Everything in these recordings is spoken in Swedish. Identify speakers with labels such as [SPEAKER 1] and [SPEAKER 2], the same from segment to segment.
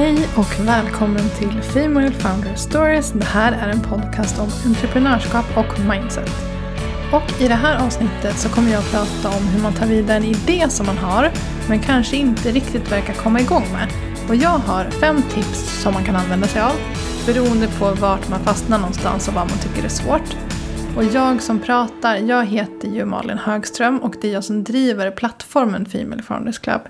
[SPEAKER 1] Hej och välkommen till Female Founder Stories. Det här är en podcast om entreprenörskap och mindset. Och i det här avsnittet så kommer jag att prata om hur man tar vidare en idé som man har men kanske inte riktigt verkar komma igång med. Och jag har fem tips som man kan använda sig av beroende på vart man fastnar någonstans och vad man tycker är svårt. Och jag som pratar, jag heter ju Malin Högström och det är jag som driver plattformen Female Founders Club.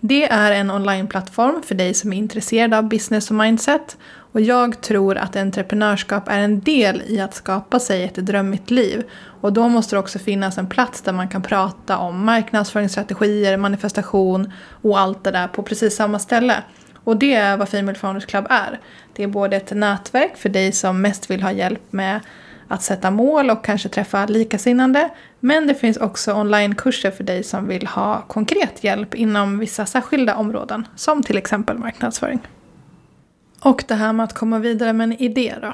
[SPEAKER 1] Det är en onlineplattform för dig som är intresserad av business och mindset. Och jag tror att entreprenörskap är en del i att skapa sig ett drömmigt liv. Och då måste det också finnas en plats där man kan prata om marknadsföringsstrategier, manifestation och allt det där på precis samma ställe. Och det är vad Female Founders Club är. Det är både ett nätverk för dig som mest vill ha hjälp med att sätta mål och kanske träffa likasinnande. Men det finns också onlinekurser för dig som vill ha konkret hjälp inom vissa särskilda områden, som till exempel marknadsföring. Och det här med att komma vidare med en idé då.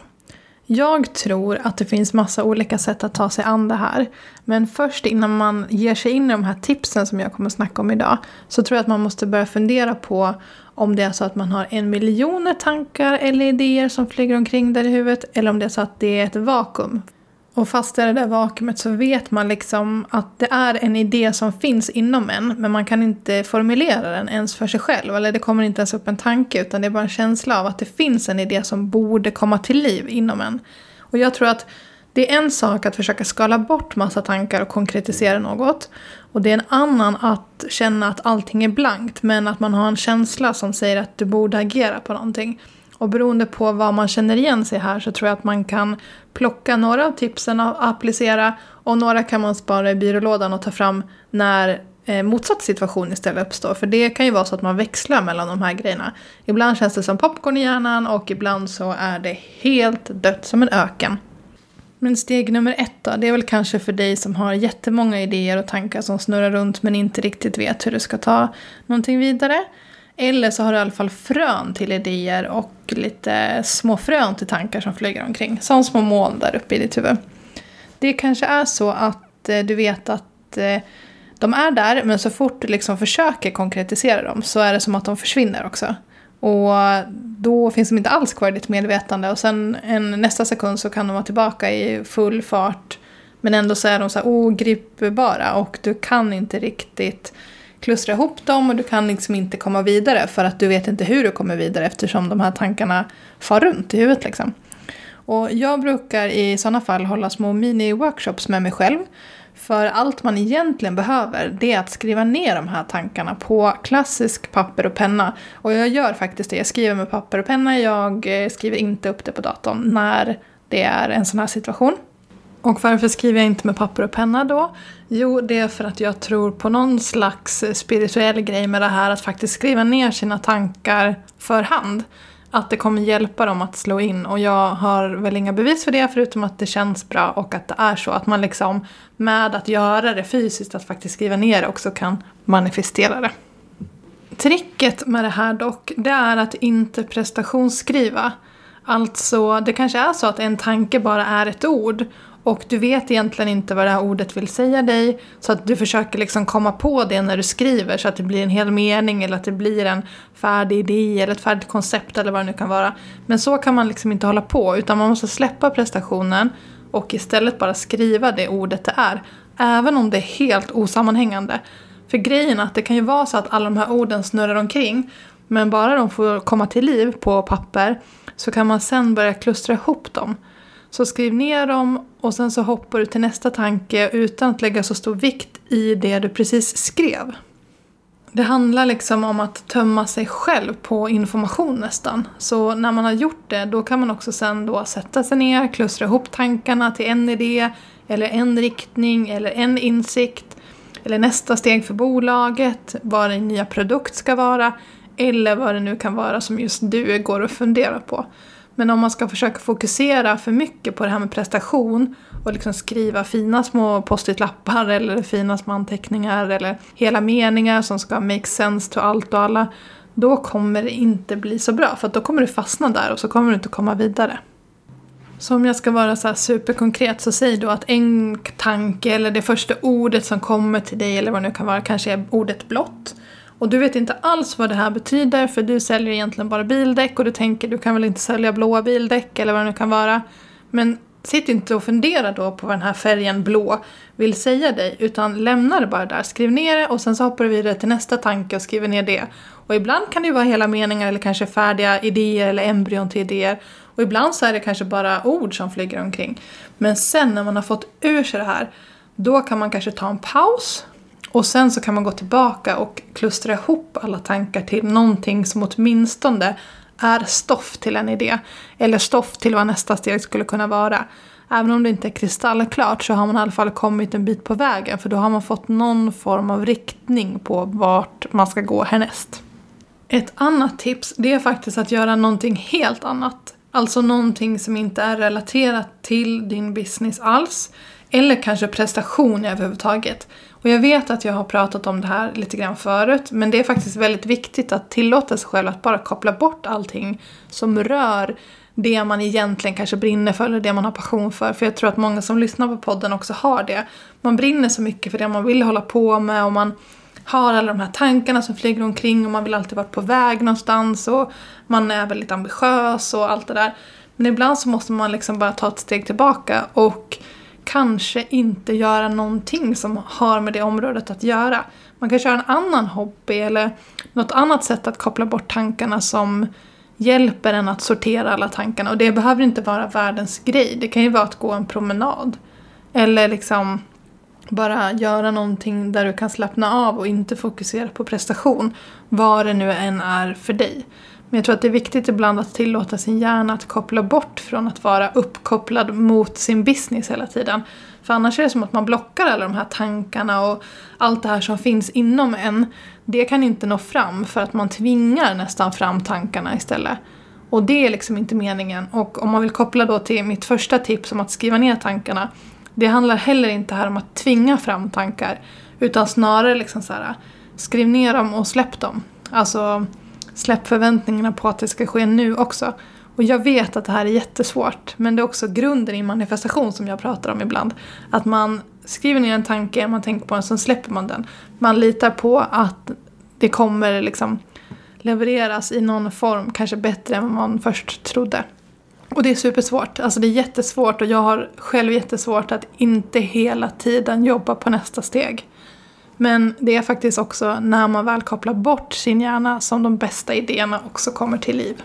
[SPEAKER 1] Jag tror att det finns massa olika sätt att ta sig an det här. Men först innan man ger sig in i de här tipsen som jag kommer att snacka om idag så tror jag att man måste börja fundera på om det är så att man har en miljoner tankar eller idéer som flyger omkring där i huvudet eller om det är så att det är ett vakuum. Och fast det är det där vakuumet så vet man liksom att det är en idé som finns inom en men man kan inte formulera den ens för sig själv. Eller det kommer inte ens upp en tanke utan det är bara en känsla av att det finns en idé som borde komma till liv inom en. Och jag tror att det är en sak att försöka skala bort massa tankar och konkretisera något. Och det är en annan att känna att allting är blankt men att man har en känsla som säger att du borde agera på någonting. Och beroende på vad man känner igen sig här så tror jag att man kan plocka några av tipsen och applicera och några kan man spara i byrålådan och ta fram när eh, motsatt situation istället uppstår. För det kan ju vara så att man växlar mellan de här grejerna. Ibland känns det som popcorn i hjärnan och ibland så är det helt dött som en öken. Men steg nummer ett då, det är väl kanske för dig som har jättemånga idéer och tankar som snurrar runt men inte riktigt vet hur du ska ta någonting vidare. Eller så har du i alla fall frön till idéer och lite små frön till tankar som flyger omkring. Som små moln där uppe i ditt huvud. Det kanske är så att eh, du vet att eh, de är där men så fort du liksom försöker konkretisera dem så är det som att de försvinner också. Och då finns de inte alls kvar i ditt medvetande och sen en, nästa sekund så kan de vara tillbaka i full fart. Men ändå så är de så här ogripbara och du kan inte riktigt klustra ihop dem och du kan liksom inte komma vidare för att du vet inte hur du kommer vidare eftersom de här tankarna far runt i huvudet liksom. Och jag brukar i sådana fall hålla små mini-workshops med mig själv för allt man egentligen behöver det är att skriva ner de här tankarna på klassisk papper och penna. Och jag gör faktiskt det, jag skriver med papper och penna, jag eh, skriver inte upp det på datorn när det är en sån här situation. Och varför skriver jag inte med papper och penna då? Jo, det är för att jag tror på någon slags spirituell grej med det här att faktiskt skriva ner sina tankar för hand att det kommer hjälpa dem att slå in. Och jag har väl inga bevis för det förutom att det känns bra och att det är så. Att man liksom med att göra det fysiskt, att faktiskt skriva ner det också kan manifestera det. Tricket med det här dock, det är att inte prestationsskriva. Alltså, det kanske är så att en tanke bara är ett ord och du vet egentligen inte vad det här ordet vill säga dig. Så att du försöker liksom komma på det när du skriver så att det blir en hel mening eller att det blir en färdig idé eller ett färdigt koncept eller vad det nu kan vara. Men så kan man liksom inte hålla på utan man måste släppa prestationen och istället bara skriva det ordet det är. Även om det är helt osammanhängande. För grejen är att det kan ju vara så att alla de här orden snurrar omkring men bara de får komma till liv på papper så kan man sen börja klustra ihop dem. Så skriv ner dem och sen så hoppar du till nästa tanke utan att lägga så stor vikt i det du precis skrev. Det handlar liksom om att tömma sig själv på information nästan. Så när man har gjort det då kan man också sen då sätta sig ner, klustra ihop tankarna till en idé eller en riktning eller en insikt eller nästa steg för bolaget, vad din nya produkt ska vara eller vad det nu kan vara som just du går och funderar på. Men om man ska försöka fokusera för mycket på det här med prestation och liksom skriva fina små post-it-lappar eller fina små anteckningar eller hela meningar som ska make sense till allt och alla. Då kommer det inte bli så bra för då kommer du fastna där och så kommer du inte komma vidare. Så om jag ska vara så superkonkret så säg då att en tanke eller det första ordet som kommer till dig eller vad det nu kan vara kanske är ordet blått. Och du vet inte alls vad det här betyder för du säljer egentligen bara bildäck och du tänker du kan väl inte sälja blåa bildäck eller vad det nu kan vara. Men sitt inte och fundera då på vad den här färgen blå vill säga dig utan lämna det bara där. Skriv ner det och sen så hoppar du vidare till nästa tanke och skriver ner det. Och ibland kan det ju vara hela meningar eller kanske färdiga idéer eller embryon till idéer. Och ibland så är det kanske bara ord som flyger omkring. Men sen när man har fått ur sig det här, då kan man kanske ta en paus och sen så kan man gå tillbaka och klustra ihop alla tankar till någonting som åtminstone är stoff till en idé. Eller stoff till vad nästa steg skulle kunna vara. Även om det inte är kristallklart så har man i alla fall kommit en bit på vägen för då har man fått någon form av riktning på vart man ska gå härnäst. Ett annat tips det är faktiskt att göra någonting helt annat. Alltså någonting som inte är relaterat till din business alls. Eller kanske prestation överhuvudtaget. Och jag vet att jag har pratat om det här lite grann förut, men det är faktiskt väldigt viktigt att tillåta sig själv att bara koppla bort allting som rör det man egentligen kanske brinner för eller det man har passion för. För jag tror att många som lyssnar på podden också har det. Man brinner så mycket för det man vill hålla på med och man har alla de här tankarna som flyger omkring och man vill alltid vara på väg någonstans och man är väldigt ambitiös och allt det där. Men ibland så måste man liksom bara ta ett steg tillbaka och kanske inte göra någonting som har med det området att göra. Man kan köra en annan hobby eller något annat sätt att koppla bort tankarna som hjälper en att sortera alla tankarna. Och det behöver inte vara världens grej. Det kan ju vara att gå en promenad. Eller liksom bara göra någonting där du kan slappna av och inte fokusera på prestation. Vad det nu än är för dig. Men jag tror att det är viktigt ibland att tillåta sin hjärna att koppla bort från att vara uppkopplad mot sin business hela tiden. För annars är det som att man blockar alla de här tankarna och allt det här som finns inom en. Det kan inte nå fram för att man tvingar nästan fram tankarna istället. Och det är liksom inte meningen. Och om man vill koppla då till mitt första tips om att skriva ner tankarna. Det handlar heller inte här om att tvinga fram tankar. Utan snarare liksom så här, skriv ner dem och släpp dem. Alltså Släpp förväntningarna på att det ska ske nu också. Och jag vet att det här är jättesvårt, men det är också grunden i manifestation som jag pratar om ibland. Att man skriver ner en tanke, man tänker på den, sen släpper man den. Man litar på att det kommer liksom levereras i någon form, kanske bättre än vad man först trodde. Och det är supersvårt, alltså det är jättesvårt och jag har själv jättesvårt att inte hela tiden jobba på nästa steg. Men det är faktiskt också när man väl kopplar bort sin hjärna som de bästa idéerna också kommer till liv.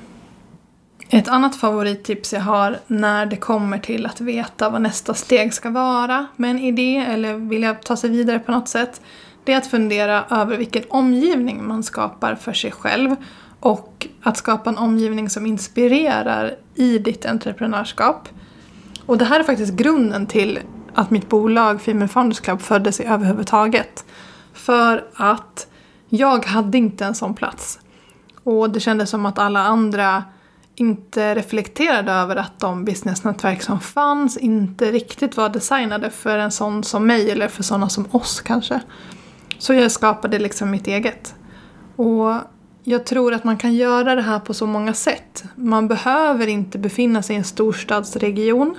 [SPEAKER 1] Ett annat favorittips jag har när det kommer till att veta vad nästa steg ska vara med en idé eller vilja ta sig vidare på något sätt. Det är att fundera över vilken omgivning man skapar för sig själv och att skapa en omgivning som inspirerar i ditt entreprenörskap. Och det här är faktiskt grunden till att mitt bolag Female Founders Club föddes i överhuvudtaget. För att jag hade inte en sån plats. Och det kändes som att alla andra inte reflekterade över att de businessnätverk som fanns inte riktigt var designade för en sån som mig eller för sådana som oss kanske. Så jag skapade liksom mitt eget. Och jag tror att man kan göra det här på så många sätt. Man behöver inte befinna sig i en storstadsregion.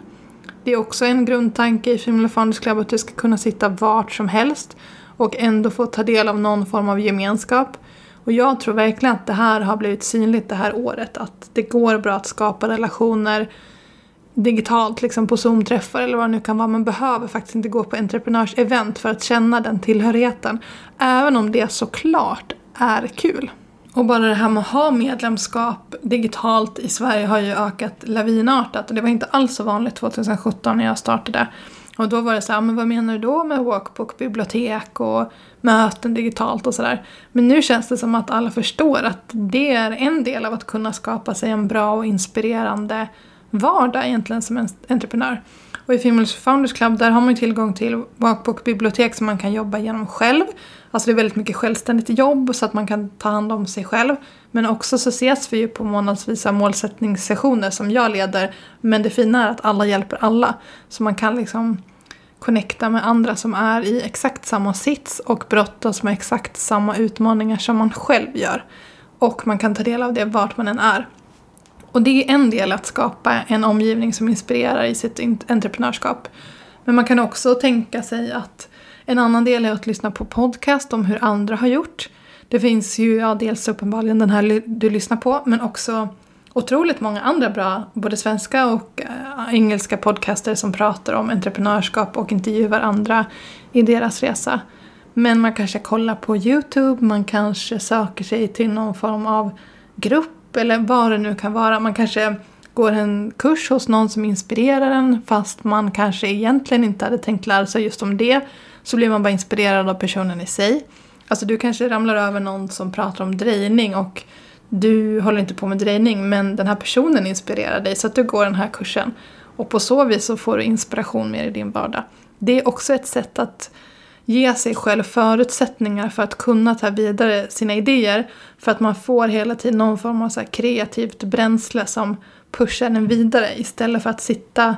[SPEAKER 1] Det är också en grundtanke i Female Founders Club att du ska kunna sitta vart som helst och ändå få ta del av någon form av gemenskap. Och jag tror verkligen att det här har blivit synligt det här året. Att det går bra att skapa relationer digitalt, liksom på Zoom-träffar eller vad det nu kan vara. Man behöver faktiskt inte gå på entreprenörsevent för att känna den tillhörigheten. Även om det såklart är kul. Och bara det här med att ha medlemskap digitalt i Sverige har ju ökat lavinartat och det var inte alls så vanligt 2017 när jag startade. Och då var det så här, men vad menar du då med walkbook, bibliotek och möten digitalt och sådär. Men nu känns det som att alla förstår att det är en del av att kunna skapa sig en bra och inspirerande vardag egentligen som en entreprenör. Och i Females Founders Club där har man tillgång till walkbook bibliotek som man kan jobba genom själv. Alltså det är väldigt mycket självständigt jobb så att man kan ta hand om sig själv. Men också så ses vi ju på månadsvisa målsättningssessioner som jag leder. Men det fina är att alla hjälper alla. Så man kan liksom connecta med andra som är i exakt samma sits och brottas med exakt samma utmaningar som man själv gör. Och man kan ta del av det vart man än är. Och det är en del att skapa en omgivning som inspirerar i sitt entreprenörskap. Men man kan också tänka sig att en annan del är att lyssna på podcast om hur andra har gjort. Det finns ju ja, dels uppenbarligen den här du lyssnar på men också otroligt många andra bra, både svenska och eh, engelska podcaster som pratar om entreprenörskap och intervjuar andra i deras resa. Men man kanske kollar på Youtube, man kanske söker sig till någon form av grupp eller vad det nu kan vara. Man kanske går en kurs hos någon som inspirerar en fast man kanske egentligen inte hade tänkt lära sig just om det. Så blir man bara inspirerad av personen i sig. Alltså du kanske ramlar över någon som pratar om drejning och du håller inte på med drejning men den här personen inspirerar dig så att du går den här kursen. Och på så vis så får du inspiration mer i din vardag. Det är också ett sätt att ge sig själv förutsättningar för att kunna ta vidare sina idéer. För att man får hela tiden någon form av så kreativt bränsle som pushar en vidare istället för att sitta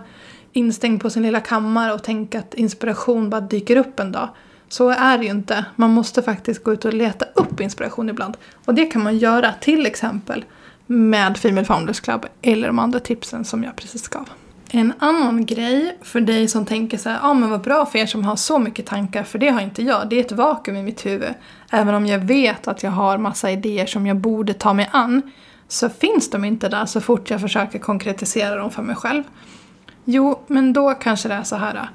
[SPEAKER 1] instängd på sin lilla kammare och tänka att inspiration bara dyker upp en dag. Så är det ju inte. Man måste faktiskt gå ut och leta upp inspiration ibland. Och det kan man göra till exempel med Female Founders Club eller de andra tipsen som jag precis gav. En annan grej för dig som tänker så här, ja ah, men vad bra för er som har så mycket tankar, för det har inte jag. Det är ett vakuum i mitt huvud. Även om jag vet att jag har massa idéer som jag borde ta mig an, så finns de inte där så fort jag försöker konkretisera dem för mig själv. Jo, men då kanske det är så här.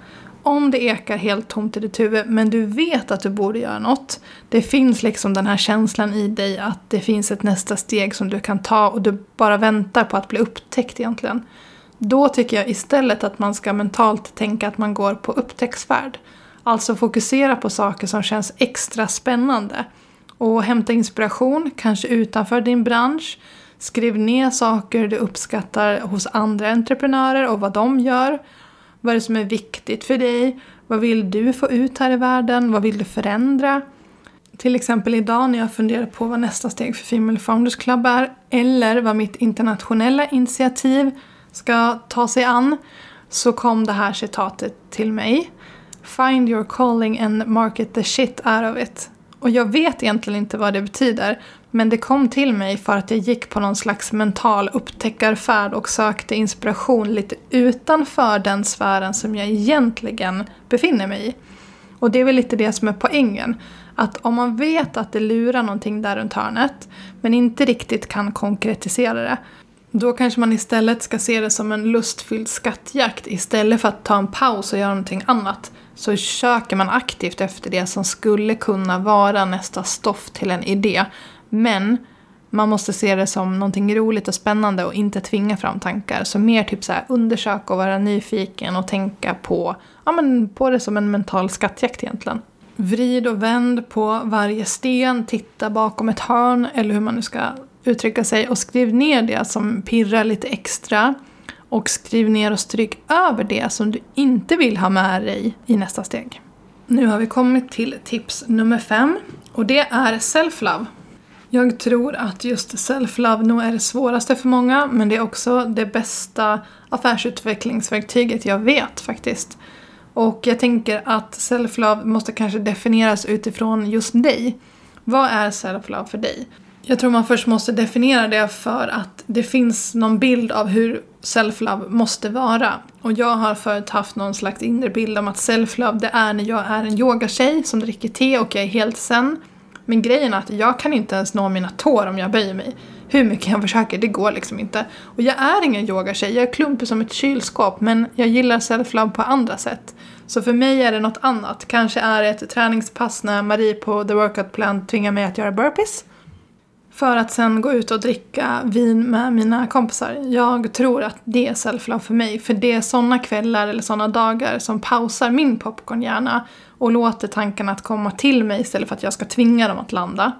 [SPEAKER 1] Om det ekar helt tomt i ditt huvud men du vet att du borde göra något. Det finns liksom den här känslan i dig att det finns ett nästa steg som du kan ta och du bara väntar på att bli upptäckt egentligen. Då tycker jag istället att man ska mentalt tänka att man går på upptäcktsfärd. Alltså fokusera på saker som känns extra spännande. Och hämta inspiration, kanske utanför din bransch. Skriv ner saker du uppskattar hos andra entreprenörer och vad de gör. Vad är det som är viktigt för dig? Vad vill du få ut här i världen? Vad vill du förändra? Till exempel idag när jag funderar på vad nästa steg för Female Founders Club är eller vad mitt internationella initiativ ska ta sig an så kom det här citatet till mig. Find your calling and market the shit out of it. Och jag vet egentligen inte vad det betyder men det kom till mig för att jag gick på någon slags mental upptäckarfärd och sökte inspiration lite utanför den sfären som jag egentligen befinner mig i. Och det är väl lite det som är poängen. Att om man vet att det lurar någonting där runt hörnet men inte riktigt kan konkretisera det då kanske man istället ska se det som en lustfylld skattjakt istället för att ta en paus och göra någonting annat. Så söker man aktivt efter det som skulle kunna vara nästa stoff till en idé. Men man måste se det som någonting roligt och spännande och inte tvinga fram tankar. Så mer typ så här undersöka och vara nyfiken och tänka på, ja, men på det som en mental skattjakt egentligen. Vrid och vänd på varje sten, titta bakom ett hörn eller hur man nu ska uttrycka sig och skriv ner det som pirrar lite extra. Och skriv ner och stryk över det som du inte vill ha med dig i nästa steg. Nu har vi kommit till tips nummer fem och det är self-love. Jag tror att just self-love nog är det svåraste för många men det är också det bästa affärsutvecklingsverktyget jag vet faktiskt. Och jag tänker att self-love måste kanske definieras utifrån just dig. Vad är self-love för dig? Jag tror man först måste definiera det för att det finns någon bild av hur self-love måste vara. Och jag har förut haft någon slags inre bild om att self-love det är när jag är en yogatjej som dricker te och jag är helt sen. Men grejen är att jag kan inte ens nå mina tår om jag böjer mig. Hur mycket jag försöker, det går liksom inte. Och jag är ingen yogatjej, jag är klumpig som ett kylskåp men jag gillar self-love på andra sätt. Så för mig är det något annat. Kanske är det ett träningspass när Marie på The Workout Plan tvingar mig att göra burpees. För att sen gå ut och dricka vin med mina kompisar. Jag tror att det är self-love för mig. För det är såna kvällar eller såna dagar som pausar min popcornhjärna och låter tankarna att komma till mig istället för att jag ska tvinga dem att landa.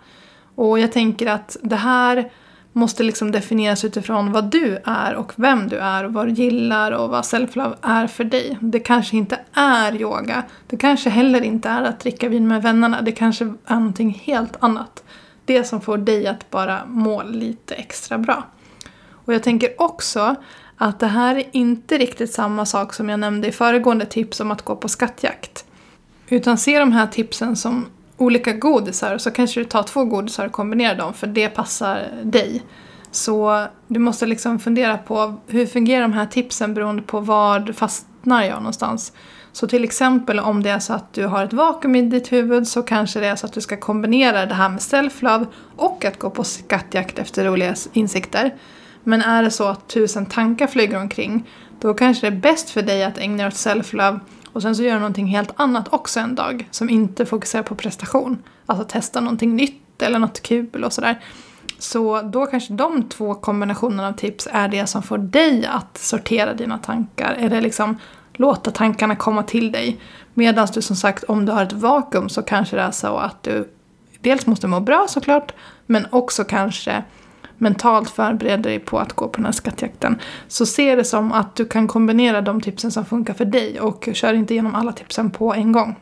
[SPEAKER 1] Och jag tänker att det här måste liksom definieras utifrån vad du är och vem du är och vad du gillar och vad self-love är för dig. Det kanske inte är yoga. Det kanske heller inte är att dricka vin med vännerna. Det kanske är någonting helt annat det som får dig att bara må lite extra bra. Och jag tänker också att det här är inte riktigt samma sak som jag nämnde i föregående tips om att gå på skattjakt. Utan se de här tipsen som olika godisar så kanske du tar två godisar och kombinerar dem för det passar dig. Så du måste liksom fundera på hur fungerar de här tipsen beroende på var fastnar jag någonstans. Så till exempel om det är så att du har ett vakuum i ditt huvud så kanske det är så att du ska kombinera det här med self-love och att gå på skattjakt efter roliga insikter. Men är det så att tusen tankar flyger omkring då kanske det är bäst för dig att ägna dig åt self-love och sen så gör du någonting helt annat också en dag som inte fokuserar på prestation. Alltså testa någonting nytt eller något kul och sådär. Så då kanske de två kombinationerna av tips är det som får dig att sortera dina tankar. Eller liksom låta tankarna komma till dig. Medan du som sagt, om du har ett vakuum så kanske det är så att du dels måste må bra såklart, men också kanske mentalt förbereder dig på att gå på den här skattjakten. Så se det som att du kan kombinera de tipsen som funkar för dig och kör inte igenom alla tipsen på en gång.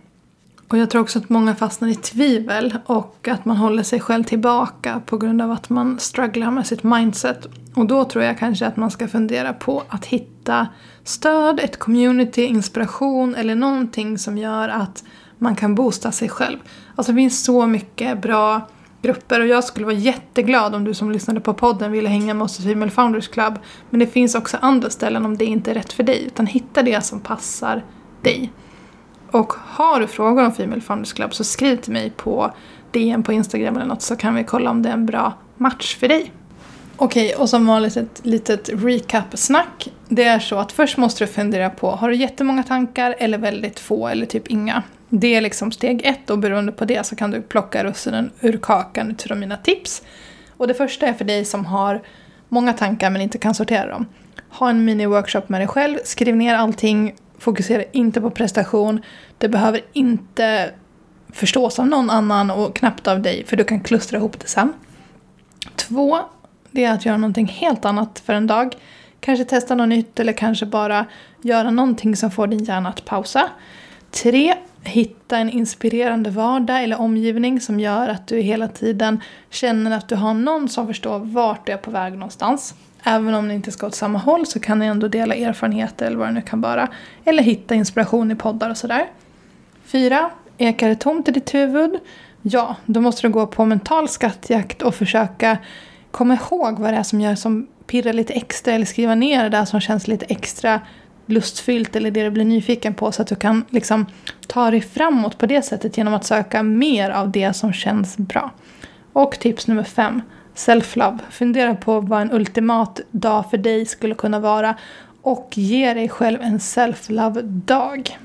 [SPEAKER 1] Och jag tror också att många fastnar i tvivel och att man håller sig själv tillbaka på grund av att man strugglar med sitt mindset. Och då tror jag kanske att man ska fundera på att hitta stöd, ett community, inspiration eller någonting som gör att man kan boosta sig själv. Alltså det finns så mycket bra grupper och jag skulle vara jätteglad om du som lyssnade på podden ville hänga med oss i Female Founders Club. Men det finns också andra ställen om det inte är rätt för dig, utan hitta det som passar dig. Och har du frågor om Female Founders Club så skriv till mig på DM på Instagram eller något så kan vi kolla om det är en bra match för dig. Okej, och som vanligt ett litet recap-snack. Det är så att först måste du fundera på, har du jättemånga tankar eller väldigt få eller typ inga? Det är liksom steg ett och beroende på det så kan du plocka russinen ur kakan utifrån mina tips. Och det första är för dig som har många tankar men inte kan sortera dem. Ha en mini-workshop med dig själv, skriv ner allting, fokusera inte på prestation. Det behöver inte förstås av någon annan och knappt av dig för du kan klustra ihop det sen. Två, det är att göra någonting helt annat för en dag. Kanske testa något nytt eller kanske bara göra någonting som får din hjärna att pausa. Tre, hitta en inspirerande vardag eller omgivning som gör att du hela tiden känner att du har någon som förstår vart du är på väg någonstans. Även om ni inte ska åt samma håll så kan ni ändå dela erfarenheter eller vad det nu kan vara. Eller hitta inspiration i poddar och sådär. Fyra, ekar det tomt i ditt huvud? Ja, då måste du gå på mental skattjakt och försöka komma ihåg vad det är som gör som pirrar lite extra eller skriva ner det där som känns lite extra lustfyllt eller det du blir nyfiken på så att du kan liksom ta dig framåt på det sättet genom att söka mer av det som känns bra. Och tips nummer fem, self-love. Fundera på vad en ultimat dag för dig skulle kunna vara och ge dig själv en self-love-dag.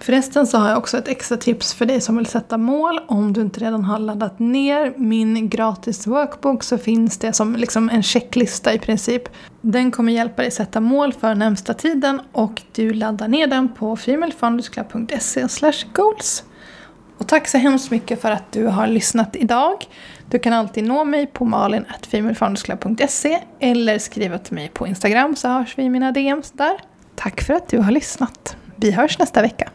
[SPEAKER 1] Förresten så har jag också ett extra tips för dig som vill sätta mål. Om du inte redan har laddat ner min gratis workbook så finns det som liksom en checklista i princip. Den kommer hjälpa dig sätta mål för närmsta tiden och du laddar ner den på femalefoundersclub.se goals. Och tack så hemskt mycket för att du har lyssnat idag. Du kan alltid nå mig på malin.femalefoundersclub.se eller skriva till mig på Instagram så hörs vi i mina DMs där. Tack för att du har lyssnat. Vi hörs nästa vecka.